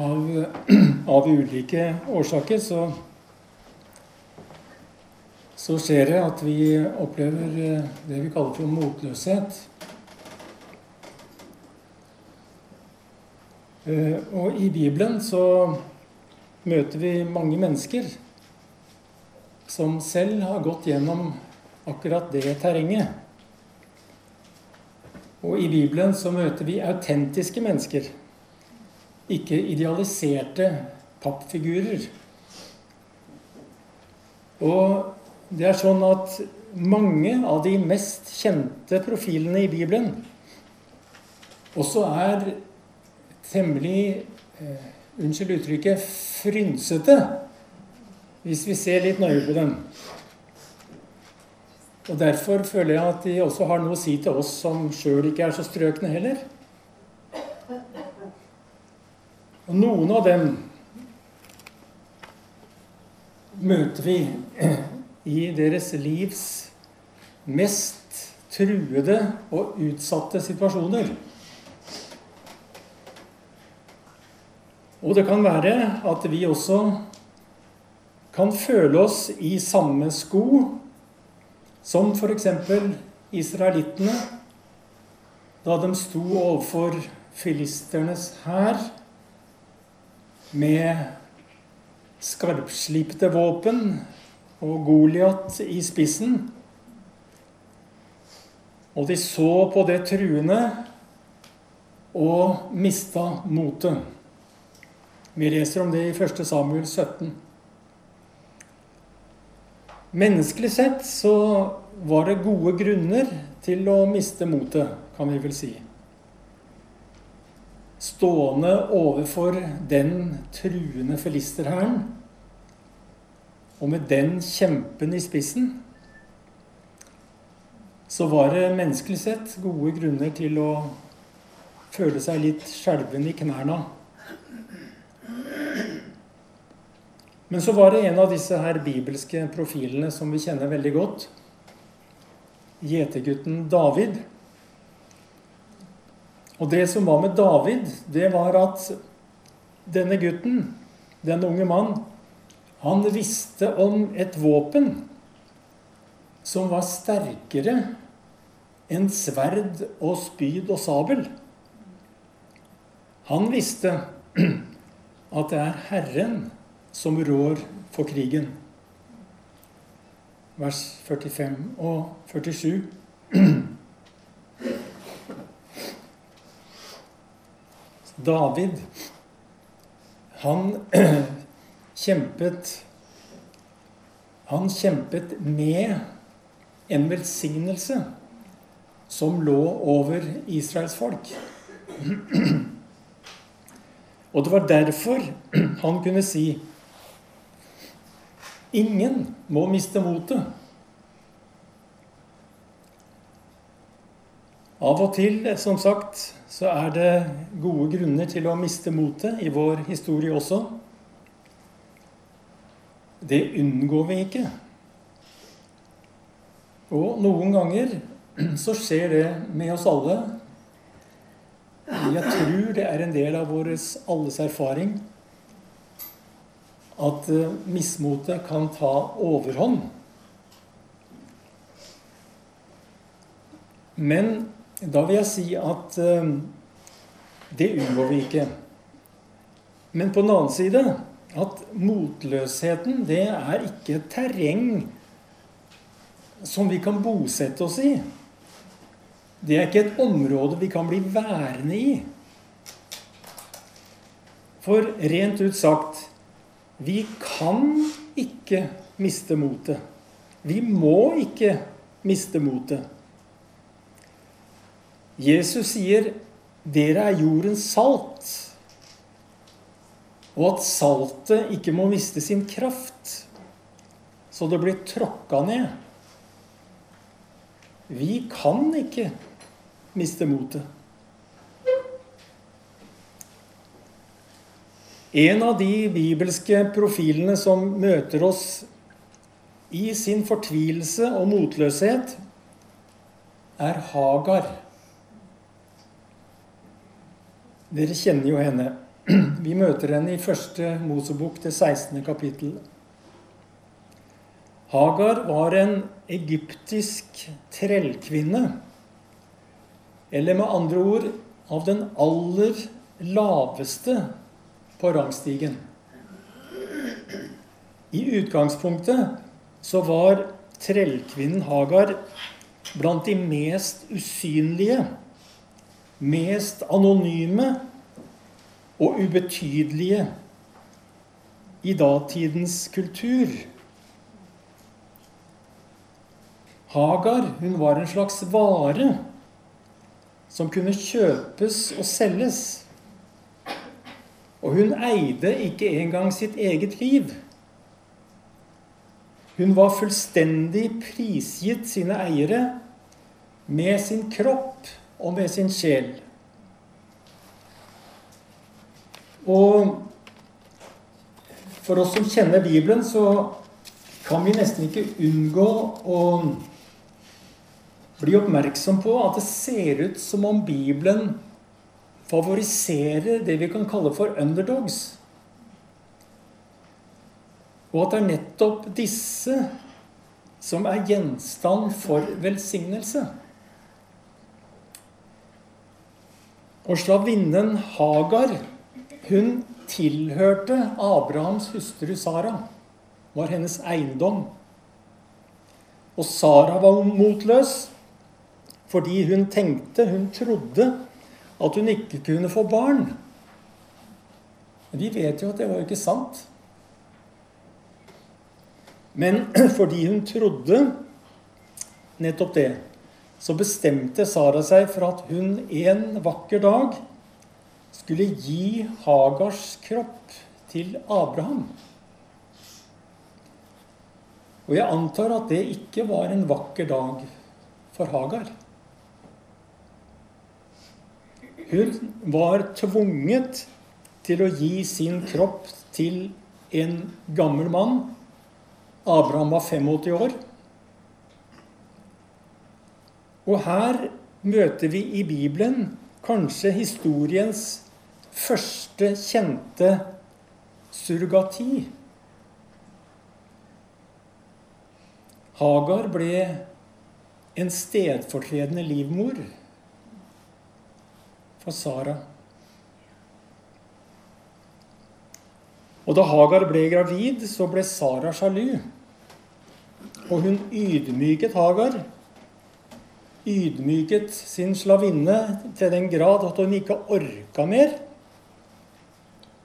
Av, av ulike årsaker så, så skjer det at vi opplever det vi kaller for motløshet. Eh, og i Bibelen så møter vi mange mennesker som selv har gått gjennom akkurat det terrenget. Og i Bibelen så møter vi autentiske mennesker, ikke idealiserte pappfigurer. Og det er sånn at mange av de mest kjente profilene i Bibelen også er temmelig eh, Unnskyld uttrykket frynsete, hvis vi ser litt nøye på dem. Og Derfor føler jeg at de også har noe å si til oss som sjøl ikke er så strøkne heller. Og noen av dem møter vi i deres livs mest truede og utsatte situasjoner. Og det kan være at vi også kan føle oss i samme sko som f.eks. israelittene da de sto overfor filisternes hær med skarpslipte våpen og Goliat i spissen. Og de så på det truende og mista motet. Vi leser om det i 1. Samuel 17. Menneskelig sett så var det gode grunner til å miste motet, kan vi vel si. Stående overfor den truende filisterhæren, og med den kjempen i spissen, så var det menneskelig sett gode grunner til å føle seg litt skjelven i knærne. Men så var det en av disse her bibelske profilene som vi kjenner veldig godt. Gjetergutten David. Og det som var med David, det var at denne gutten, denne unge mann, han visste om et våpen som var sterkere enn sverd og spyd og sabel. Han visste at det er Herren som rår for krigen. Vers 45 og 47. David, han kjempet Han kjempet med en velsignelse som lå over Israels folk. Og det var derfor han kunne si Ingen må miste motet. Av og til, som sagt, så er det gode grunner til å miste motet i vår historie også. Det unngår vi ikke. Og noen ganger så skjer det med oss alle. Jeg tror det er en del av vår alles erfaring at eh, mismotet kan ta overhånd. Men da vil jeg si at eh, det unngår vi ikke. Men på den annen side at motløsheten, det er ikke et terreng som vi kan bosette oss i. Det er ikke et område vi kan bli værende i. For rent ut sagt vi kan ikke miste motet. Vi må ikke miste motet. Jesus sier 'Dere er jordens salt', og at saltet ikke må miste sin kraft, så det blir tråkka ned. Vi kan ikke miste motet. En av de bibelske profilene som møter oss i sin fortvilelse og motløshet, er Hagar. Dere kjenner jo henne. Vi møter henne i første Mosebok, det 16. kapittel. Hagar var en egyptisk trellkvinne. Eller med andre ord av den aller laveste på rangstigen. I utgangspunktet så var trellkvinnen Hagar blant de mest usynlige, mest anonyme og ubetydelige i datidens kultur. Hagar hun var en slags vare som kunne kjøpes og selges. Og hun eide ikke engang sitt eget liv. Hun var fullstendig prisgitt sine eiere med sin kropp og med sin sjel. Og for oss som kjenner Bibelen, så kan vi nesten ikke unngå å bli oppmerksom på at det ser ut som om Bibelen favoriserer det vi kan kalle for underdogs. Og at det er nettopp disse som er gjenstand for velsignelse. Og slavinnen Hagar, hun tilhørte Abrahams hustru Sara. Var hennes eiendom. Og Sara var motløs fordi hun tenkte, hun trodde, at hun ikke kunne få barn. Men vi vet jo at det var jo ikke sant. Men fordi hun trodde nettopp det, så bestemte Sara seg for at hun en vakker dag skulle gi Hagars kropp til Abraham. Og jeg antar at det ikke var en vakker dag for Hagar. Hun var tvunget til å gi sin kropp til en gammel mann Abraham var 85 år. Og her møter vi i Bibelen kanskje historiens første kjente surrogati. Hagar ble en stedfortredende livmor for Sara. Og da Hagar ble gravid, så ble Sara sjalu. Og hun ydmyket Hagar. Ydmyket sin slavinne til den grad at hun ikke orka mer.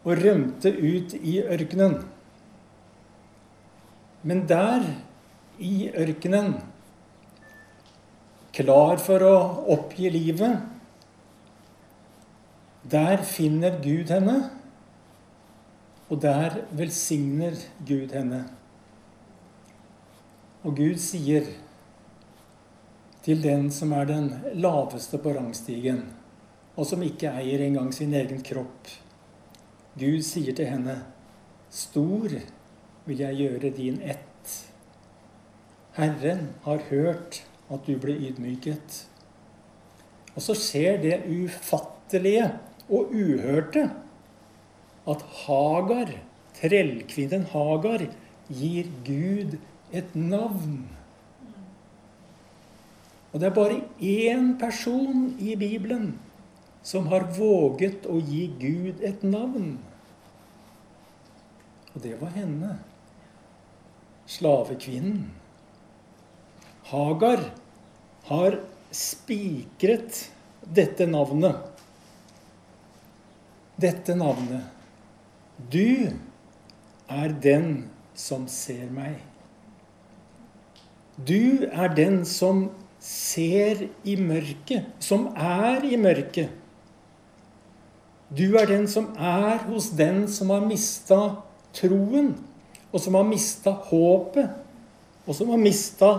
Og rømte ut i ørkenen. Men der, i ørkenen, klar for å oppgi livet, der finner Gud henne. Og der velsigner Gud henne. Og Gud sier til den som er den laveste på rangstigen, og som ikke eier engang sin egen kropp Gud sier til henne, 'Stor vil jeg gjøre din ett.' Herren har hørt at du ble ydmyket. Og så skjer det ufattelige og uhørte at Hagar, trellkvinnen Hagar, gir Gud et navn. Og det er bare én person i Bibelen som har våget å gi Gud et navn. Og det var henne. Slavekvinnen. Hagar har spikret dette navnet. Dette navnet du er den som ser meg. Du er den som ser i mørket, som er i mørket. Du er den som er hos den som har mista troen, og som har mista håpet, og som har mista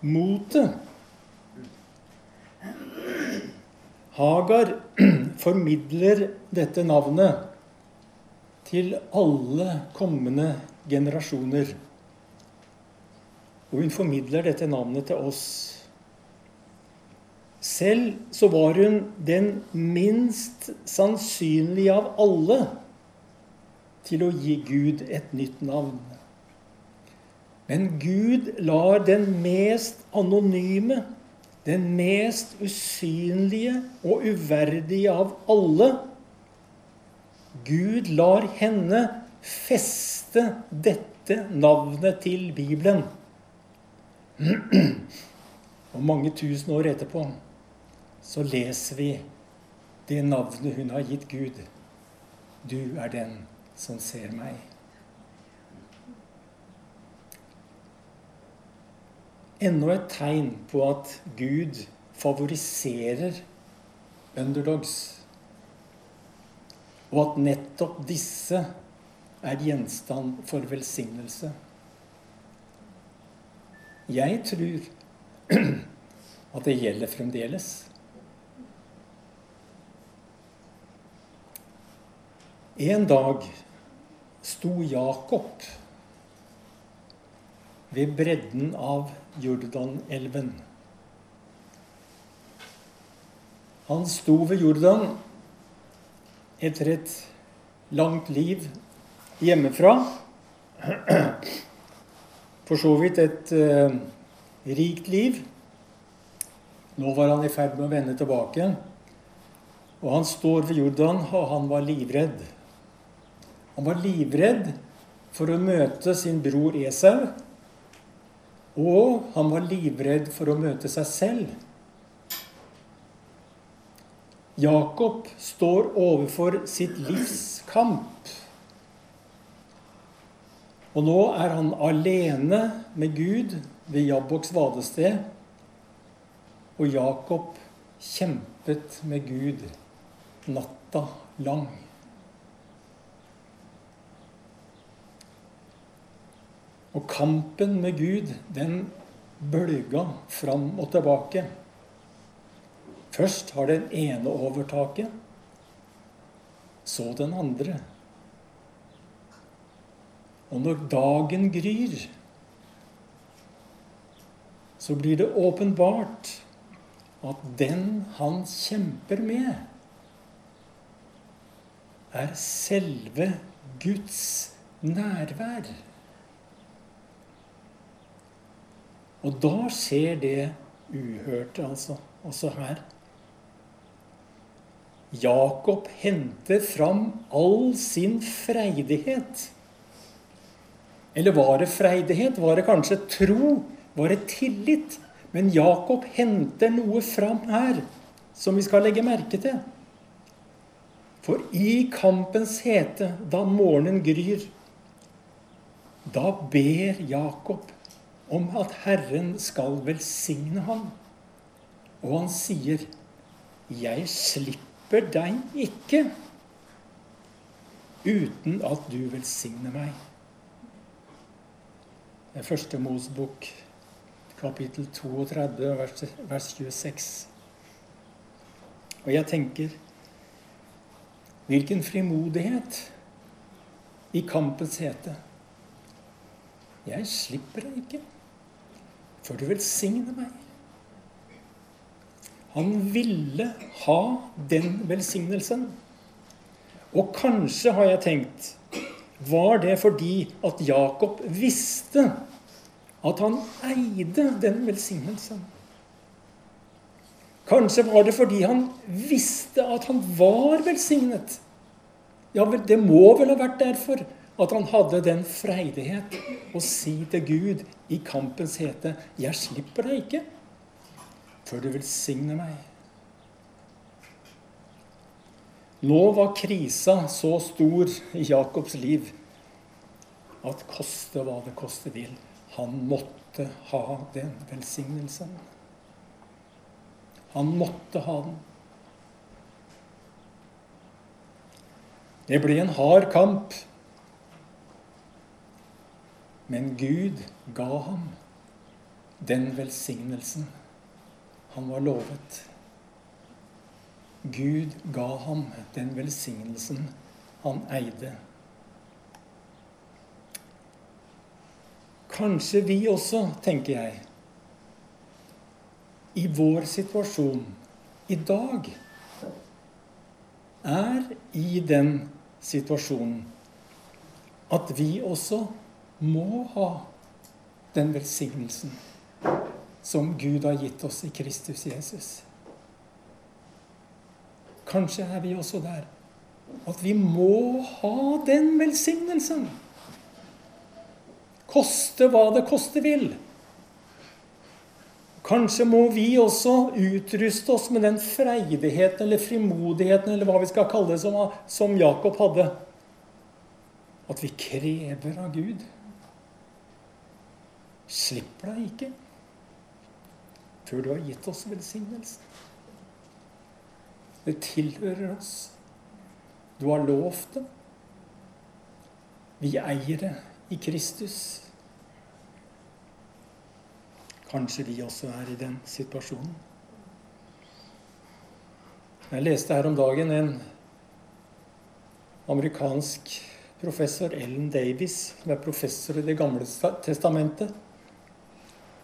motet. Hagar formidler dette navnet til alle kommende generasjoner. Og hun formidler dette navnet til oss. Selv så var hun den minst sannsynlige av alle til å gi Gud et nytt navn. Men Gud lar den mest anonyme, den mest usynlige og uverdige av alle Gud lar henne feste dette navnet til Bibelen. Og mange tusen år etterpå så leser vi det navnet hun har gitt Gud. Du er den som ser meg. Enda et tegn på at Gud favoriserer underdogs. Og at nettopp disse er gjenstand for velsignelse. Jeg tror at det gjelder fremdeles. En dag sto Jakob ved bredden av Jordanelven. Han sto ved Jordan etter et langt liv hjemmefra. For så vidt et uh, rikt liv. Nå var han i ferd med å vende tilbake. Og han står ved Jordan, og han var livredd. Han var livredd for å møte sin bror Esau. Og han var livredd for å møte seg selv. Jakob står overfor sitt livs kamp. Og nå er han alene med Gud ved Jabboks vadested og Jakob kjempet med Gud natta lang. Og kampen med Gud, den bølga fram og tilbake. Først har den ene overtaket, så den andre. Og når dagen gryr, så blir det åpenbart at den han kjemper med, er selve Guds nærvær. Og da skjer det uhørte, altså, også her. Jakob henter fram all sin freidighet. Eller var det freidighet? Var det kanskje tro? Var det tillit? Men Jakob henter noe fram her som vi skal legge merke til. For i kampens hete, da morgenen gryr, da ber Jakob om at Herren skal velsigne ham. Og han sier, 'Jeg slipper deg ikke uten at du velsigner meg'. Det er første Mosebok kapittel 32, vers, vers 26. Og jeg tenker Hvilken frimodighet i kampens hete. Jeg slipper deg ikke før du velsigner meg. Han ville ha den velsignelsen. Og kanskje har jeg tenkt Var det fordi at Jakob visste at han eide den velsignelsen. Kanskje var det fordi han visste at han var velsignet. Ja, det må vel ha vært derfor at han hadde den freidighet å si til Gud i kampens hete 'Jeg slipper deg ikke før du velsigner meg'. Nå var krisa så stor i Jakobs liv at koste hva det koste vil. Han måtte ha den velsignelsen. Han måtte ha den. Det ble en hard kamp. Men Gud ga ham den velsignelsen han var lovet. Gud ga ham den velsignelsen han eide. Kanskje vi også, tenker jeg, i vår situasjon i dag er i den situasjonen at vi også må ha den velsignelsen som Gud har gitt oss i Kristus Jesus. Kanskje er vi også der at vi må ha den velsignelsen. Koste hva det koste vil. Kanskje må vi også utruste oss med den freidigheten eller frimodigheten eller hva vi skal kalle det, som, Jakob hadde. At vi krever av Gud. Slipp deg ikke før du har gitt oss velsignelsen. Det tilhører oss. Du har lovt det. Vi eier det i Kristus. Kanskje vi også er i den situasjonen. Jeg leste her om dagen en amerikansk professor, Ellen Davies, som er professor i Det gamle testamentet.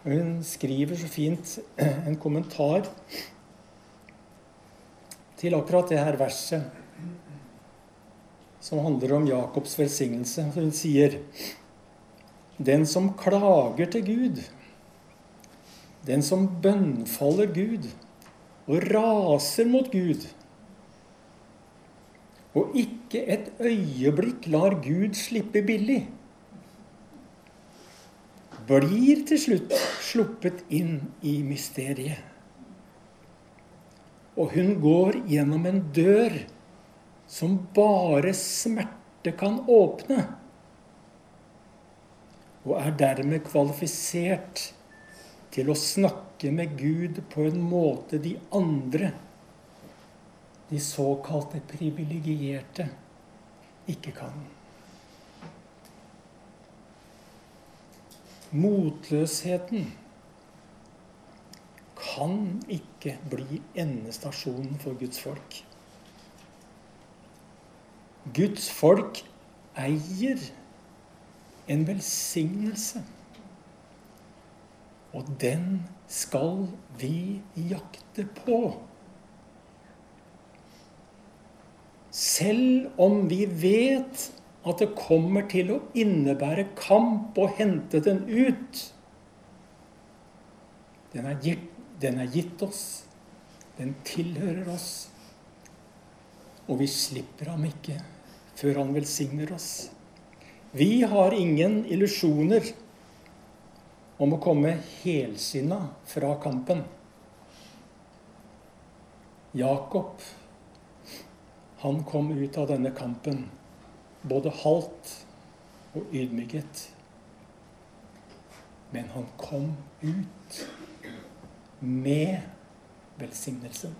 Hun skriver så fint en kommentar til akkurat det her verset som handler om Jakobs velsignelse. Hun sier Den som klager til Gud, den som bønnfaller Gud og raser mot Gud, og ikke et øyeblikk lar Gud slippe billig, blir til slutt sluppet inn i mysteriet. Og hun går gjennom en dør som bare smerte kan åpne, og er dermed kvalifisert til å snakke med Gud på en måte de andre, de såkalte privilegerte, ikke kan. Motløsheten kan ikke bli endestasjonen for Guds folk. Guds folk eier en velsignelse. Og den skal vi jakte på. Selv om vi vet at det kommer til å innebære kamp å hente den ut. Den er gitt, den er gitt oss. Den tilhører oss. Og vi slipper ham ikke før han velsigner oss. Vi har ingen illusjoner om å komme helsinna fra kampen. Jakob, han kom ut av denne kampen både halvt og ydmyket. Men han kom ut med velsignelsen.